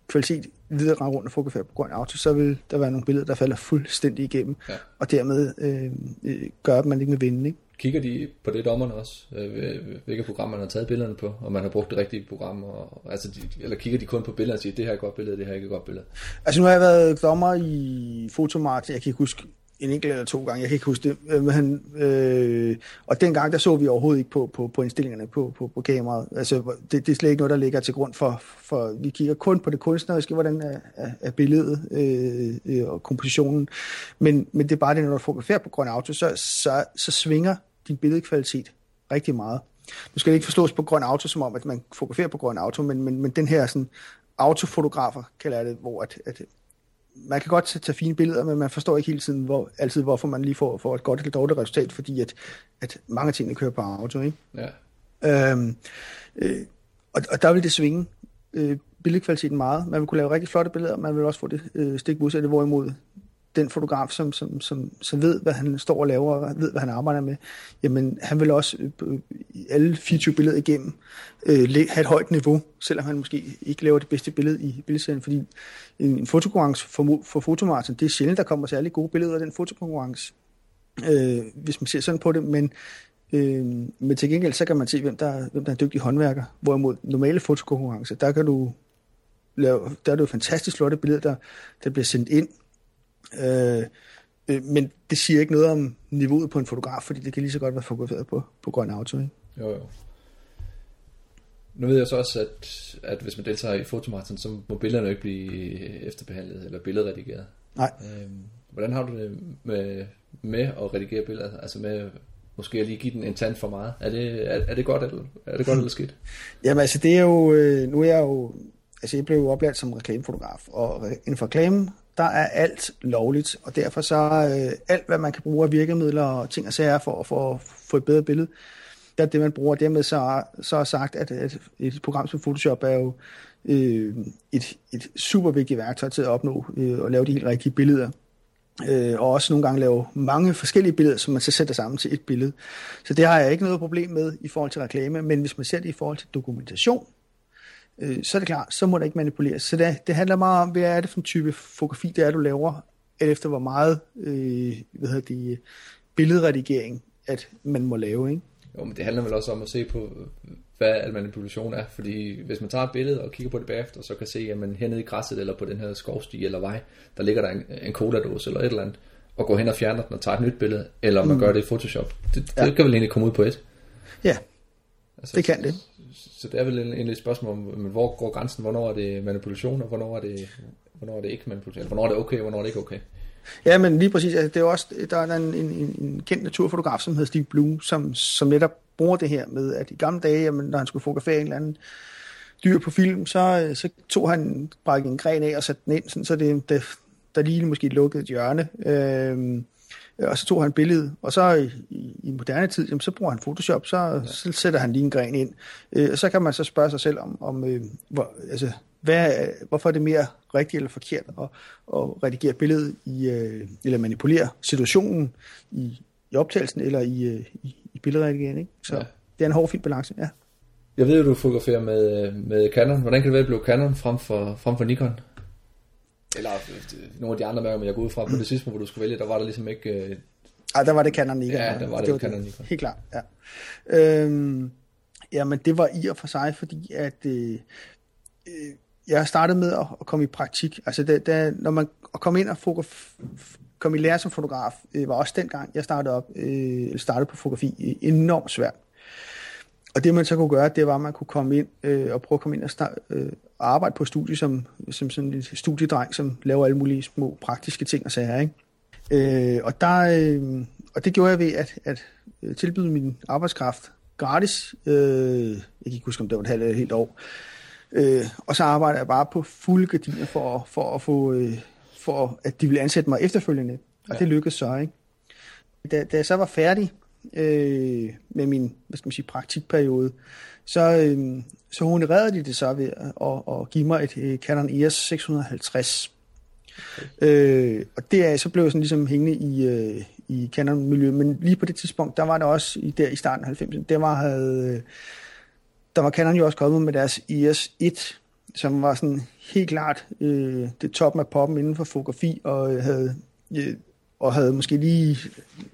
kvalitet videre rundt og fotografere på grøn auto, så vil der være nogle billeder, der falder fuldstændig igennem, ja. og dermed øh, øh, gør, at man ikke vil vinde. Ikke? Kigger de på det dommerne også, øh, hvilke program man har taget billederne på, og man har brugt det rigtige program, og, altså de, eller kigger de kun på billederne og siger, det her er et godt billede, det her er ikke et godt billede? Altså nu har jeg været dommer i Fotomart, jeg kan ikke huske en enkelt eller to gange, jeg kan ikke huske det. Øh, men, øh, og dengang, der så vi overhovedet ikke på, på, på indstillingerne på, på, på kameraet. Altså, det, det er slet ikke noget, der ligger til grund for, for vi kigger kun på det kunstneriske, hvordan er, er, er billedet øh, øh, og kompositionen. Men, men det er bare det, når du fotograferer på grøn auto, så, så, så svinger din billedkvalitet rigtig meget. Nu skal det ikke forstås på grøn auto, som om, at man fotograferer på grøn auto, men, men, men den her sådan, autofotografer, kalder jeg det, hvor at, at man kan godt tage fine billeder, men man forstår ikke hele tiden, hvor, altid, hvorfor man lige får, får et godt eller dårligt resultat, fordi at, at mange ting kører på auto. Ikke? Ja. Øhm, øh, og, og der vil det svinge øh, billedkvaliteten meget. Man vil kunne lave rigtig flotte billeder, man vil også få det øh, stik modsatte, hvorimod den fotograf, som, som, som, som ved, hvad han står og laver, og ved, hvad han arbejder med, jamen han vil også øh, alle 24 billeder igennem øh, have et højt niveau, selvom han måske ikke laver det bedste billede i billedserien, fordi en, en fotokonkurrence for, for fotomarsen, det er sjældent, der kommer særlig gode billeder af den fotokonkurrence, øh, hvis man ser sådan på det, men Øh, men til gengæld, så kan man se, hvem der, hvem der er en dygtig håndværker. Hvorimod normale fotokonkurrencer, der kan du lave, der er det jo fantastisk flotte billeder, der, der bliver sendt ind, Øh, øh, men det siger ikke noget om niveauet på en fotograf, fordi det kan lige så godt være fotograferet på, på grøn auto. Ikke? Jo, jo. Nu ved jeg så også, at, at hvis man deltager i fotomarathon, så må billederne ikke blive efterbehandlet eller billedredigeret. Nej. Øhm, hvordan har du det med, med at redigere billeder? Altså med måske at lige give den en tand for meget. Er det, er, er det godt, eller, er det godt eller skidt? <laughs> Jamen altså, det er jo, øh, nu er jeg jo, altså jeg blev jo oplært som reklamefotograf, og inden for reklame, der er alt lovligt, og derfor så øh, alt, hvad man kan bruge af virkemidler og ting og sager for, for at få et bedre billede, det er det, man bruger. Dermed så, så er sagt, at, at et program som Photoshop er jo øh, et, et super vigtigt værktøj til at opnå øh, og lave de helt rigtige billeder. Øh, og også nogle gange lave mange forskellige billeder, som man så sætter sammen til et billede. Så det har jeg ikke noget problem med i forhold til reklame, men hvis man ser det i forhold til dokumentation, øh, så er det klart, så må der ikke manipuleres. Så det, det handler meget om, hvad er det for en type fotografi, det er, du laver, eller efter hvor meget øh, hvad hedder det, billedredigering, at man må lave. Ikke? Jo, men det handler vel også om at se på, hvad manipulation er. Fordi hvis man tager et billede og kigger på det bagefter, så kan se, at man hernede i græsset eller på den her skovsti eller vej, der ligger der en, en cola-dåse eller et eller andet, og går hen og fjerner den og tager et nyt billede, eller man mm. gør det i Photoshop. Det, ja. det kan vel egentlig komme ud på et. Ja, altså, det kan det. Så, så det er vel egentlig et spørgsmål om, hvor går grænsen, hvornår er det manipulation, og hvornår er det, hvornår er det ikke manipulation, hvornår er det okay, og hvornår er det ikke okay. Ja, men lige præcis. Altså, det er også, der er en, en, en kendt naturfotograf, som hedder Steve Bloom, som, som netop bruger det her med, at i gamle dage, jamen, når han skulle fotografere en eller anden dyr på film, så, så tog han bare en gren af og satte den ind, sådan, så det, det, der lige måske lukket et hjørne. Øhm, og så tog han billedet, og så i, i moderne tid, jamen, så bruger han Photoshop, så, ja. så sætter han lige en gren ind. Øh, og så kan man så spørge sig selv om, om øh, hvor, altså, hvad, hvorfor er det mere rigtigt eller forkert at, at redigere billedet i, øh, eller manipulere situationen i, i optagelsen eller i, øh, i, i billedredigeringen. Ikke? Så ja. det er en hård fin balance, ja. Jeg ved, at du fotograferer med, med Canon. Hvordan kan det være, at det blev Canon frem for, frem for Nikon? Eller nogle af de andre mærker, men jeg går ud fra på det sidste, hvor du skulle vælge, der var der ligesom ikke... Øh... Ej, der var det Canon Nikon. Ja, der var det, det var Canon Nikon. Helt klart, ja. Øhm, jamen, det var i og for sig, fordi at øh, øh, jeg startede med at, at komme i praktik. Altså, da, da, når man kom ind og fotograf, kom i lære som fotograf, øh, var også dengang, jeg startede op, øh, startede på fotografi, øh, enormt svært. Og det man så kunne gøre, det var, at man kunne komme ind øh, og prøve at komme ind og start, øh, arbejde på studie som, som sådan en studiedreng, som laver alle mulige små praktiske ting og sager. Ikke? Øh, og, der, øh, og det gjorde jeg ved at, at tilbyde min arbejdskraft gratis. Øh, jeg kan ikke huske, om det var et halvt eller et helt år. Øh, og så arbejder jeg bare på fulde gardiner for, for at få, øh, for at de ville ansætte mig efterfølgende. Og ja. det lykkedes så, ikke? Da, da jeg så var færdig øh, med min, hvad skal man sige, praktikperiode, så, øh, så honorerede de det så ved at, at, at give mig et øh, Canon EOS 650. Okay. Øh, og det er, så blev jeg sådan ligesom hængende i, øh, i Canon-miljøet, men lige på det tidspunkt, der var det også i, der i starten af 90'erne, der var, havde, øh, der var Canon jo også kommet med deres EOS 1, som var sådan helt klart øh, det top af poppen inden for fotografi, og øh, havde, øh, og havde måske lige...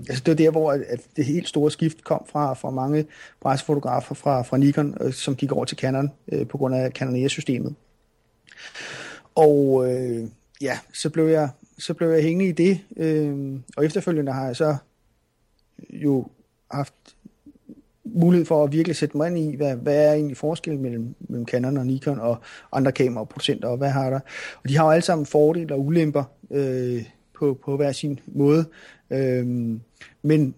Altså det var der, hvor at det helt store skift kom fra, fra mange pressefotografer fra, fra Nikon, øh, som gik over til Canon øh, på grund af Canon EOS-systemet. Og øh, ja, så blev jeg så blev jeg hængende i det, øh, og efterfølgende har jeg så jo haft mulighed for at virkelig sætte mig ind i, hvad, hvad er egentlig forskellen mellem, mellem Canon og Nikon og andre kameraproducenter, og hvad har der. Og de har jo alle sammen fordele og ulemper øh, på, på hver sin måde. Øh, men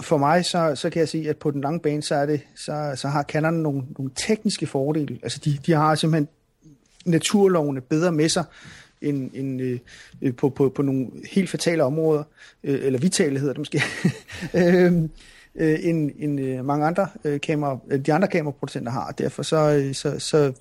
for mig, så, så kan jeg sige, at på den lange bane, så, er det, så, så har Canon nogle, nogle tekniske fordele. Altså de, de har simpelthen naturlovene bedre med sig, end, end øh, på, på, på nogle helt fatale områder, øh, eller vitale hedder det måske. <laughs> øh, øh, end, end øh, mange andre øh, kamera, øh, de andre kameraproducenter har. Derfor så, øh, så, så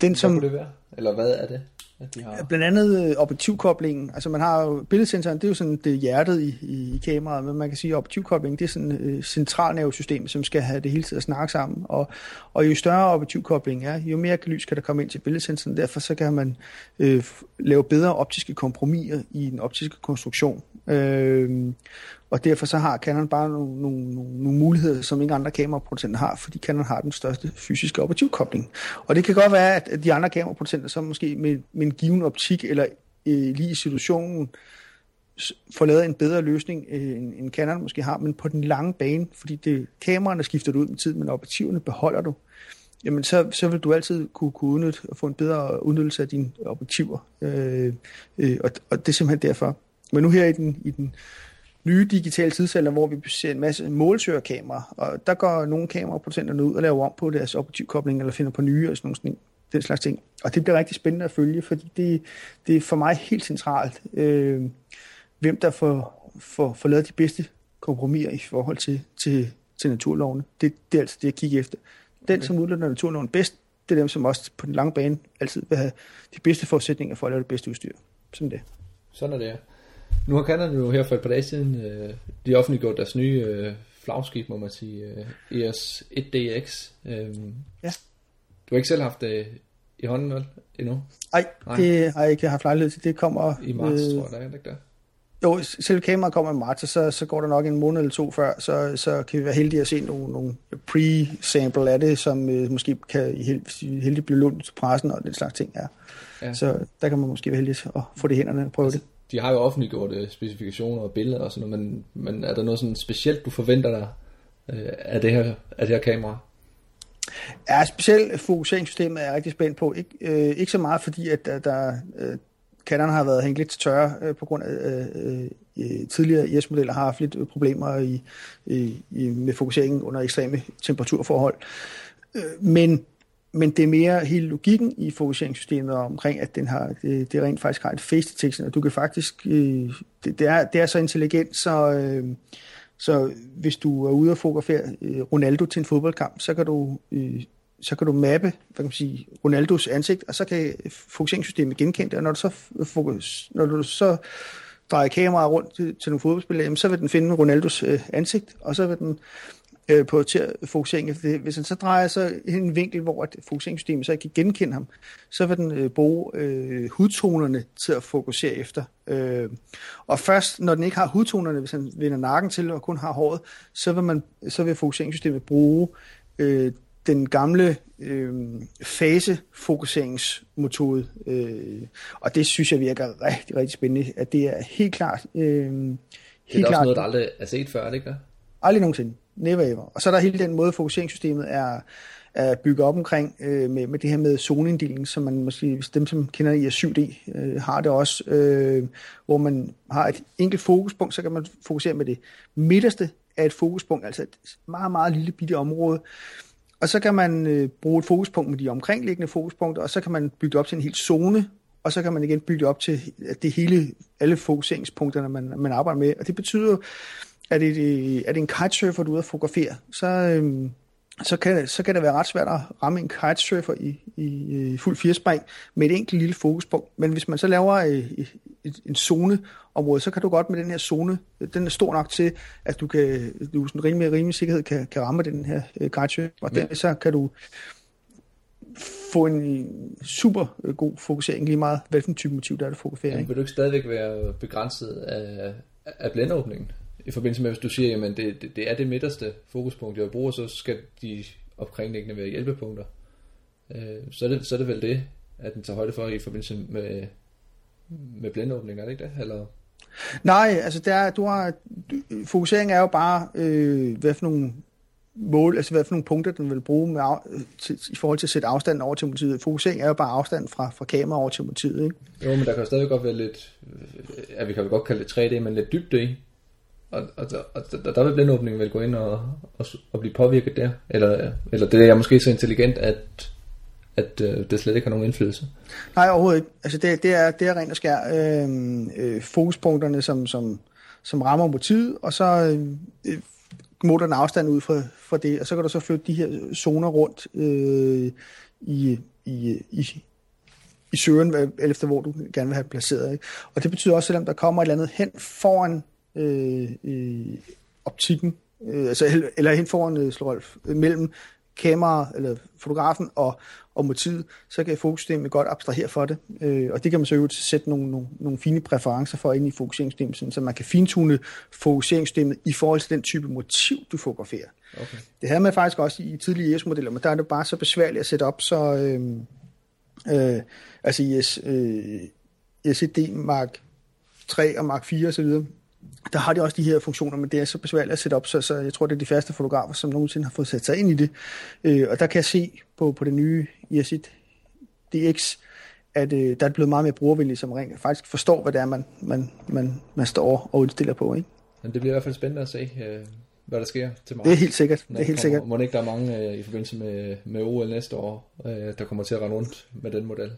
den som... Hvad det være? Eller hvad er det? At de har... Blandt andet øh, objektivkoblingen. Altså man har jo, billedsensoren, det er jo sådan det hjertet i, i, i kameraet, men man kan sige, at objektivkoblingen, det er sådan et øh, centralnervesystem, som skal have det hele tiden at snakke sammen. Og, og jo større objektivkoblingen er, jo mere lys kan der komme ind til billedsensoren. Derfor så kan man øh, lave bedre optiske kompromiser i den optiske konstruktion. Øh, og derfor så har Canon bare nogle, nogle, nogle, muligheder, som ingen andre kameraproducenter har, fordi Canon har den største fysiske operativkobling. Og det kan godt være, at de andre kameraproducenter så måske med, med en given optik eller øh, lige i situationen får lavet en bedre løsning, øh, end, end Canon måske har, men på den lange bane, fordi det, kameraerne skifter du ud med tid, men operativerne beholder du, jamen så, så vil du altid kunne, kunne udnytte og få en bedre udnyttelse af dine objektiver. Øh, øh, og, og det er simpelthen derfor. Men nu her i den, i den nye digitale tidsalder, hvor vi ser en masse målsøgerkameraer, og der går nogle kameraproducenterne ud og laver om på deres objektivkobling, eller finder på nye og sådan nogle sådan, den slags ting. Og det bliver rigtig spændende at følge, fordi det, det er for mig helt centralt, øh, hvem der får, får, får lavet de bedste kompromiser i forhold til, til, til naturlovene. Det, det er altså det, jeg kigger efter. Den, okay. som udnytter naturloven bedst, det er dem, som også på den lange bane altid vil have de bedste forudsætninger for at lave det bedste udstyr. Sådan det. Sådan er det, Nu har Canon jo her for et par dage siden, øh, de offentliggjort deres nye øh, flagskib, må man sige, øh, EOS 1DX. Øh, ja. Du har ikke selv haft det i hånden vel, endnu? Ej, Nej, det har jeg ikke haft lejlighed til. Det kommer... I marts, øh, tror jeg, der er ikke der? Jo, selv kameraet kommer i marts, så, så går der nok en måned eller to før, så, så kan vi være heldige at se nogle, nogle pre-sample af det, som øh, måske kan heldigt blive lånt til pressen og den slags ting. Ja. ja. Så der kan man måske være heldig at få det i hænderne og prøve altså, det. De har jo offentliggjort øh, specifikationer og billeder og sådan noget, men, men er der noget sådan specielt, du forventer dig øh, af, det her, af det her kamera? Ja, specielt fokuseringssystemet er jeg rigtig spændt på. Ik, øh, ikke så meget fordi, at der, der øh, Canon har været hængt lidt til tørre øh, på grund af øh, øh, øh tidligere IS-modeller har haft lidt øh, problemer i, i, i, med fokuseringen under ekstreme temperaturforhold. Øh, men, men det er mere hele logikken i fokuseringssystemet omkring, at den har, det, det rent faktisk har et face detection, og du kan faktisk, øh, det, det, er, det er så intelligent, så, øh, så hvis du er ude og fotografere øh, Ronaldo til en fodboldkamp, så kan du øh, så kan du mappe hvad kan man sige, Ronaldos ansigt, og så kan øh, fokuseringssystemet genkende det, og når du så, fokus, når du så drejer kameraet rundt til, til nogle fodboldspillere, så vil den finde Ronaldos øh, ansigt, og så vil den øh, på til fokusering efter det. Hvis han så drejer sig en vinkel, hvor at fokuseringssystemet så ikke kan genkende ham, så vil den øh, bruge øh, hudtonerne til at fokusere efter. Øh, og først, når den ikke har hudtonerne, hvis han vender nakken til og kun har håret, så vil, man, så vil fokuseringssystemet bruge øh, den gamle øh, fasefokuseringsmetode, øh, og det synes jeg virker rigtig, rigtig spændende, at det er helt klart... Øh, helt det er klart, også noget, der aldrig er set før, det ikke det? Aldrig nogensinde. Never ever. Og så er der hele den måde, fokuseringssystemet er, er bygget op omkring øh, med, med det her med zoneinddeling, som man måske, hvis dem som kender i 7D, øh, har det også, øh, hvor man har et enkelt fokuspunkt, så kan man fokusere med det midterste af et fokuspunkt, altså et meget, meget lille bitte område, og så kan man øh, bruge et fokuspunkt med de omkringliggende fokuspunkter, og så kan man bygge det op til en hel zone, og så kan man igen bygge det op til det hele, alle fokuseringspunkterne, man, man arbejder med. Og det betyder, at det, er det en kitesurfer, du er ude at fotografere, så, øh, så, kan, så kan det være ret svært at ramme en kitesurfer i, i, i fuld firespring med et enkelt lille fokuspunkt. Men hvis man så laver øh, en zoneområde, så kan du godt med den her zone, den er stor nok til, at du kan, du sådan rimelig, rimelig sikkerhed kan, kan ramme den her øh, grætsø, og ja. så kan du få en super øh, god fokusering lige meget, hvilken type motiv der er, du fokuserer. Ja, vil du ikke stadigvæk være begrænset af, af blændeåbningen? I forbindelse med, hvis du siger, at det, det, det er det midterste fokuspunkt, jeg bruger, så skal de omkringliggende være hjælpepunkter. Øh, så, er det, så er det vel det, at den tager højde for i forbindelse med med blindåbning, er det ikke det? Eller? Nej, altså der, du har, fokusering er jo bare, øh, hvad for nogle mål, altså hvad for nogle punkter, den vil bruge med af, til, i forhold til at sætte afstanden over til motivet. Fokusering er jo bare afstanden fra, fra kamera over til motivet, ikke? Jo, men der kan jo stadig godt være lidt, ja, vi kan jo godt kalde det 3D, men lidt dybde i. Og, og, og, og der, vil blindåbningen vel gå ind og, og, og blive påvirket der. Eller, eller det er måske så intelligent, at at øh, det slet ikke har nogen indflydelse? Nej, overhovedet ikke. Altså det, det, er, det er rent og skær øh, øh, fokuspunkterne, som, som, som rammer motivet, og så øh, måler den afstand ud fra, fra det, og så kan du så flytte de her zoner rundt øh, i, i, i, i søen, efter hvor du gerne vil have placeret. Ikke? Og det betyder også, selvom der kommer et eller andet hen foran øh, øh, optikken, øh, altså, eller hen foran øh, Rolf, øh, mellem kamera eller fotografen og, og motivet, så kan fokussystemet godt abstrahere for det. Øh, og det kan man så jo sætte nogle, nogle, nogle fine præferencer for ind i fokuseringssystemet, så man kan fintune fokuseringssystemet i forhold til den type motiv, du fotograferer. Okay. Det havde man faktisk også i tidlige ES-modeller, men der er det bare så besværligt at sætte op, så øh, øh, altså i S, øh, SED Mark 3 og Mark 4 osv., der har de også de her funktioner, men det er så besværligt at sætte op, så, så jeg tror, det er de første fotografer, som nogensinde har fået sat sig ind i det. Øh, og der kan jeg se på, på det nye Yesit DX, at øh, der er blevet meget mere brugervenligt, som rent faktisk forstår, hvad det er, man, man, man, man står og indstiller på. Ikke? Men det bliver i hvert fald spændende at se, øh, hvad der sker til mig. Det er helt sikkert. Det er helt sikkert. Må ikke der er mange øh, i forbindelse med, med OL næste år, øh, der kommer til at rende rundt med den model?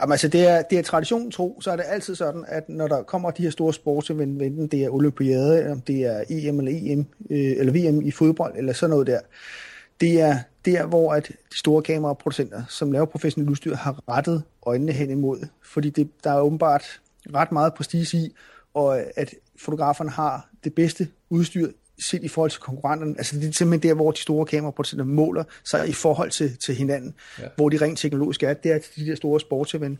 Jamen, altså, det er, det er tradition tro, så er det altid sådan, at når der kommer de her store sportsevent, enten det er olympiade, om det er EM eller EM, øh, eller VM i fodbold, eller sådan noget der, det er der, hvor at de store kameraproducenter, som laver professionelt udstyr, har rettet øjnene hen imod. Fordi det, der er åbenbart ret meget prestige i, og at fotograferne har det bedste udstyr set i forhold til konkurrenterne. Altså det er simpelthen der, hvor de store kameraproducenter måler sig i forhold til, til hinanden. Ja. Hvor de rent teknologisk er, det er de der store sportsevent.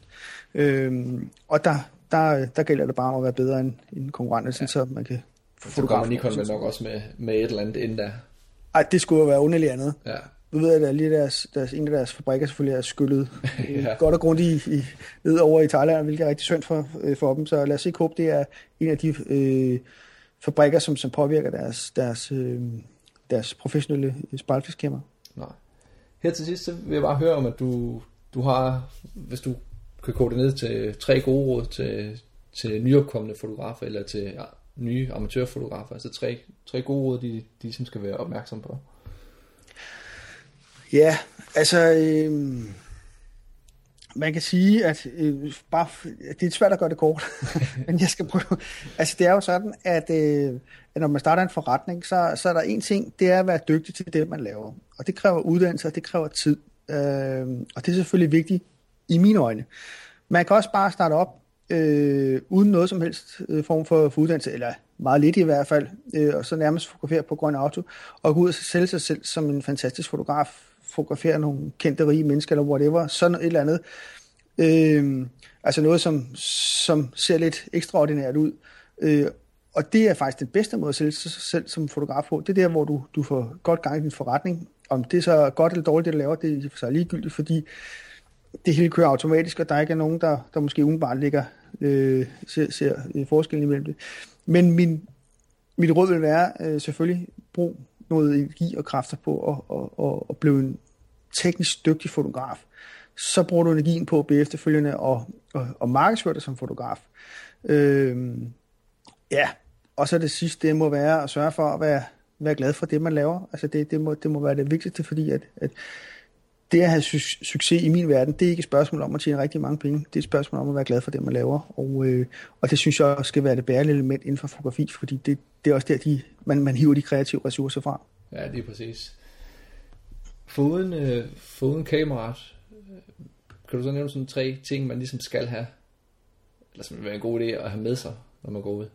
Øhm, og der, der, der gælder det bare om at være bedre end, end konkurrenterne, ja. så man kan få fotografer. Nikon vel nok også med, med et eller andet inden der. Ej, det skulle jo være underligt andet. Ja. Du ved, at lige deres, deres, en af deres fabrikker selvfølgelig er skyllet <laughs> ja. godt og grundigt i, i, ned over i Thailand, hvilket er rigtig synd for, øh, for dem. Så lad os ikke håbe, det er en af de øh, fabrikker, som, som påvirker deres, deres, øh, deres professionelle spejlfiskkamera. Nej. Her til sidst så vil jeg bare høre om, at du, du har, hvis du kan kode det ned til tre gode råd til, til nyopkommende fotografer, eller til ja, nye amatørfotografer, altså tre, tre gode råd, de, de som skal være opmærksom på. Ja, altså... Øh, man kan sige, at øh, bare, det er svært at gøre det kort, <laughs> men jeg skal prøve. Altså det er jo sådan, at, øh, at når man starter en forretning, så, så er der en ting, det er at være dygtig til det, man laver. Og det kræver uddannelse, og det kræver tid. Øh, og det er selvfølgelig vigtigt i mine øjne. Man kan også bare starte op øh, uden noget som helst øh, form for, for uddannelse, eller meget lidt i hvert fald, øh, og så nærmest fotografere på grøn auto, og gå ud og sælge sig selv som en fantastisk fotograf, fotografere nogle kendte rige mennesker, eller whatever, sådan et eller andet. Øh, altså noget, som, som ser lidt ekstraordinært ud. Øh, og det er faktisk den bedste måde at sælge sig selv som fotograf på. Det er der, hvor du, du får godt gang i din forretning. Om det er så godt eller dårligt, det du laver, det er for sig ligegyldigt, fordi det hele kører automatisk, og der ikke er nogen, der, der måske umiddelbart ligger, øh, ser, ser forskellen imellem det. Men min, mit råd vil være øh, selvfølgelig brug noget energi og kræfter på at, at, at, at blive en teknisk dygtig fotograf, så bruger du energien på at blive efterfølgende og, og, og markedsføre dig som fotograf. Øhm, ja, og så det sidste, det må være at sørge for at være, være glad for det, man laver. Altså det, det, må, det må være det vigtigste, fordi at, at det at have su- succes i min verden, det er ikke et spørgsmål om at tjene rigtig mange penge. Det er et spørgsmål om at være glad for det, man laver. Og, øh, og det synes jeg også skal være det bærende element inden for fotografi, fordi det, det er også der, de, man, man hiver de kreative ressourcer fra. Ja, det er præcis. Foruden, øh, foruden kameraet, kan du så nævne sådan tre ting, man ligesom skal have, eller som vil være en god idé at have med sig, når man går ud?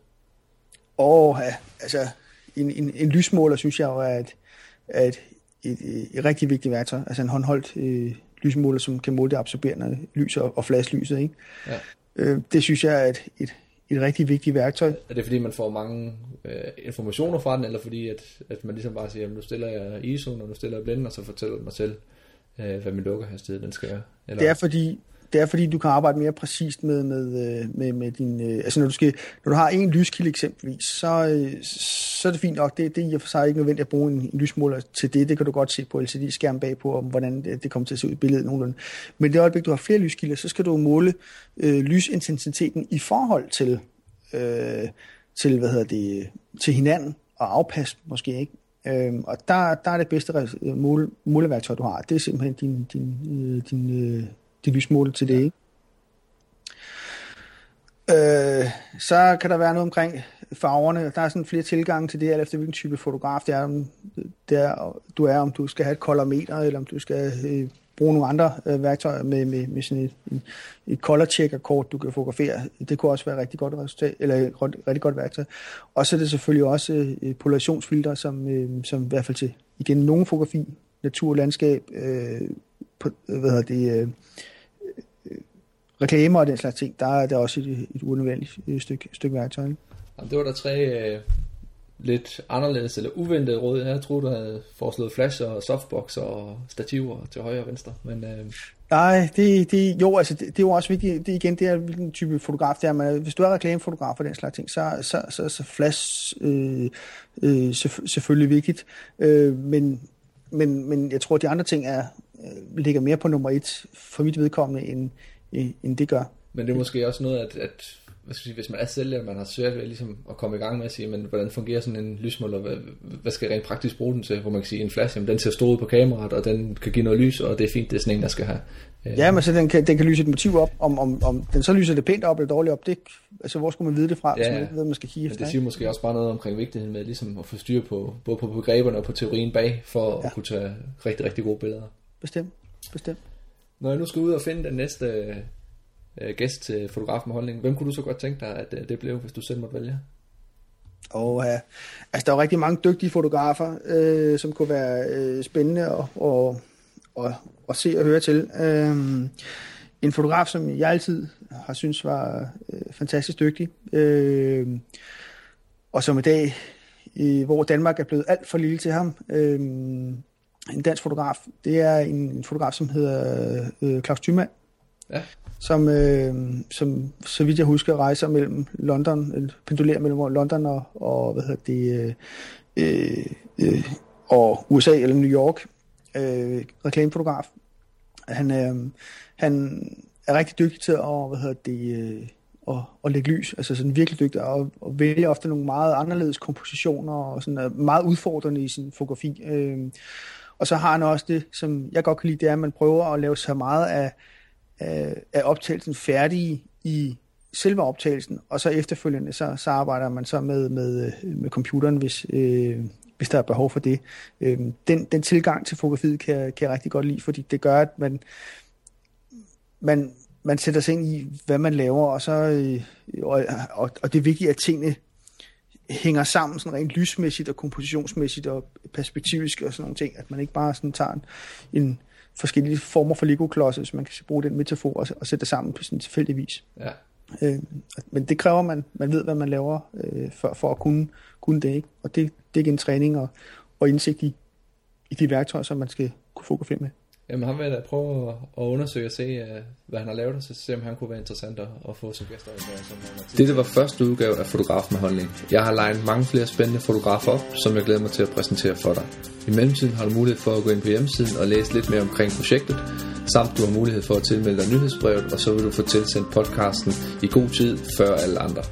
Åh, ja, altså en, en, en lysmåler synes jeg jo er et, er et, et, et, et rigtig vigtigt værktøj. Altså en håndholdt øh, lysmåler, som kan måle det absorberende lys og, og flaslyset. Ikke? Ja. Øh, det synes jeg er et, et, et rigtig vigtigt værktøj. Er det fordi, man får mange øh, informationer fra den, eller fordi, at, at man ligesom bare siger, nu stiller jeg ISO, og nu stiller jeg blenden, og så fortæller den mig selv, øh, hvad min lukkerhastighed den skal være? Eller? Det er fordi, det er fordi, du kan arbejde mere præcist med, med, øh, med, med din... Øh, altså når du, skal, når du har en lyskilde eksempelvis, så, øh, så er det fint nok. Det, det er i og for sig ikke nødvendigt at bruge en, en lysmåler til det. Det kan du godt se på LCD-skærm bagpå, om hvordan det, det kommer til at se ud i billedet nogenlunde. Men det øjeblik, du har flere lyskilder, så skal du måle øh, lysintensiteten i forhold til øh, til, hvad hedder det, til hinanden og afpasse måske ikke. Øhm, og der, der er det bedste måle, måleværktøj, du har. Det er simpelthen din, din, øh, din, øh, din lysmål til det, ikke? Øh, så kan der være noget omkring farverne. Der er sådan flere tilgange til det, alt efter hvilken type fotograf det er, det er, du er, om du skal have et kolorimeter, eller om du skal øh, bruge nogle andre øh, værktøjer med, med, med sådan et, et, et color checker kort, du kan fotografere. Det kunne også være et rigtig godt resultat, eller et rigtig godt værktøj. Og så er det selvfølgelig også øh, polariationsfilter, som, øh, som i hvert fald til igen nogle fotografi, natur og landskab, øh, på, hvad hedder det, øh, reklamer og den slags ting, der er der også et, et unødvendigt stykke, stykke værktøj. Det var der tre øh, lidt anderledes eller uventet råd. Jeg troede, du havde foreslået flash og softbox og stativer til højre og venstre. Men, øh... Nej, det, det, jo, altså, det, det er jo også vigtigt. Det igen, det er hvilken type fotograf det er. Men hvis du er reklamefotograf og den slags ting, så, så, så, så flash øh, øh, selvfølgelig vigtigt. Øh, men, men, men jeg tror, at de andre ting er, øh, ligger mere på nummer et for mit vedkommende, end, end det gør. Men det er måske også noget, at, at hvad skal jeg sige, hvis man er sælger, man har svært ved ligesom at komme i gang med at sige, men hvordan fungerer sådan en lysmåler, hvad, hvad skal jeg rent praktisk bruge den til, hvor man kan sige, en flash, jamen, den ser stor ud på kameraet, og den kan give noget lys, og det er fint, det er sådan en, der skal have. Øh. Ja, men så den kan, den kan lyse et motiv op, om, om, om den så lyser det pænt op eller dårligt op, det, altså hvor skulle man vide det fra, ja, hvis man ikke ved, man skal kigge efter. Men det siger måske også bare noget omkring vigtigheden med ligesom at få styr på, både på begreberne og på teorien bag, for ja. at kunne tage rigtig, rigtig gode billeder. Bestemt, bestemt. Når jeg nu skal ud og finde den næste øh, øh gæst til fotograf med holdning. Hvem kunne du så godt tænke dig, at øh, det blev, hvis du selv måtte vælge? Og ja, altså der er rigtig mange dygtige fotografer, øh, som kunne være øh, spændende at, og, og, og se og høre til. Øh, en fotograf, som jeg altid har synes var øh, fantastisk dygtig, øh, og som i dag, øh, hvor Danmark er blevet alt for lille til ham, øh, en dansk fotograf, det er en, en fotograf, som hedder øh, Claus Thymann. Ja som, øh, som så vidt jeg husker rejser mellem London, pendulerer mellem London og, og hvad hedder det, øh, øh, og USA eller New York, øh, reklamefotograf. Han, øh, han er rigtig dygtig til at, hvad hedder det, øh, at, at lægge lys, altså sådan virkelig dygtig, og, og vælge ofte nogle meget anderledes kompositioner, og sådan er meget udfordrende i sin fotografi. Øh, og så har han også det, som jeg godt kan lide, det er, at man prøver at lave så meget af af, er optagelsen færdig i selve optagelsen, og så efterfølgende, så, så arbejder man så med, med, med computeren, hvis, øh, hvis der er behov for det. Øh, den, den tilgang til fotografiet kan, kan jeg rigtig godt lide, fordi det gør, at man, man, man sætter sig ind i, hvad man laver, og, så, øh, og, og, og det er vigtigt, at tingene hænger sammen sådan rent lysmæssigt og kompositionsmæssigt og perspektivisk og sådan nogle ting, at man ikke bare sådan tager en, en forskellige former for Lego-klodser, hvis man kan bruge den metafor og, og sætte det sammen på sådan tilfældig vis. Ja. Øh, men det kræver, at man, man ved, hvad man laver øh, for, for at kunne, kunne det. Ikke? Og det, det er ikke en træning og, og indsigt i, i de værktøjer, som man skal kunne fotografere med. Jamen ham vil jeg da prøve at, at undersøge og se, uh, hvad han har lavet, og så se om han kunne være interessant at, at få som gæster. Som Dette var første udgave af Fotograf med holdning. Jeg har legnet mange flere spændende fotografer op, som jeg glæder mig til at præsentere for dig. I mellemtiden har du mulighed for at gå ind på hjemmesiden og læse lidt mere omkring projektet, samt du har mulighed for at tilmelde dig nyhedsbrevet, og så vil du få tilsendt podcasten i god tid før alle andre.